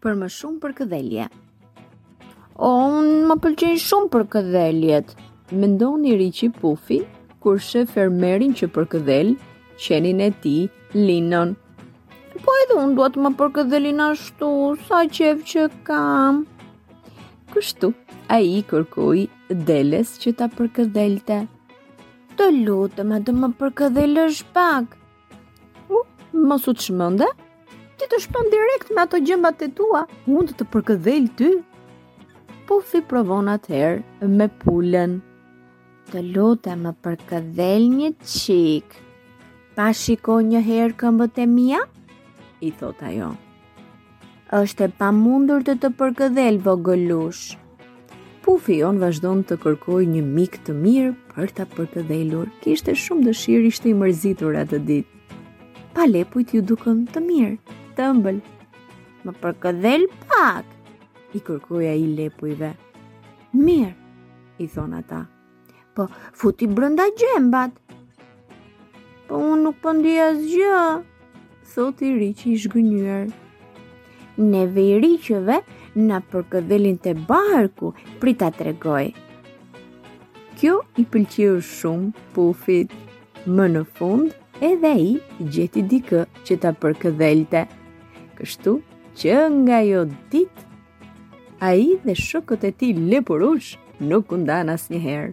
Për më shumë përkëdhelje. O, unë më pëlqejnë shumë përkëdheljet. Mendon iriqi Pufi kur sheh fermerin që përkëdhel qenin e tij Linon. Po edhe unë dua të më përkëdhelin ashtu, sa qejf që kam. Kështu, ai i kërkoi deles që ta përkëdhelte. Të lutem, a të më përkëdhelësh pak, U, mos u çmende, ti të shpon direkt me ato gjembat e tua, unë të të përkëdhel ty. Pufi provon atëherë me pulën. Të lutem më përkëdhel një çikë. Pa shiko një herë këmbët e mia? I thotë ajo. Është e pamundur të të përkëdhel vogëlush. Pufi ynë vazhdon të kërkojë një mik të mirë për ta përkëdhelur. Kishte shumë dëshirë, ishte i mërzitur atë ditë. Pa lepujt iu dukën të mirë, të ëmbël. Më përkëdhel pak, i kërkoi ai lepujve. Mirë, i thonë ata, Po, futi brenda gjembat. Po, unë nuk po ndiej asgjë, thotë iriqi i zhgënjyer. Neve iriqëve na përkëdhelin te barku, prit ta tregoj. Kjo i pëlqiu shumë pufit. Më në fund, edhe ai gjeti dikë që ta përkëdhelte. Kështu që nga ajo ditë Ai dhe shokët e tij lepurushë nuk u ndanë asnjëherë.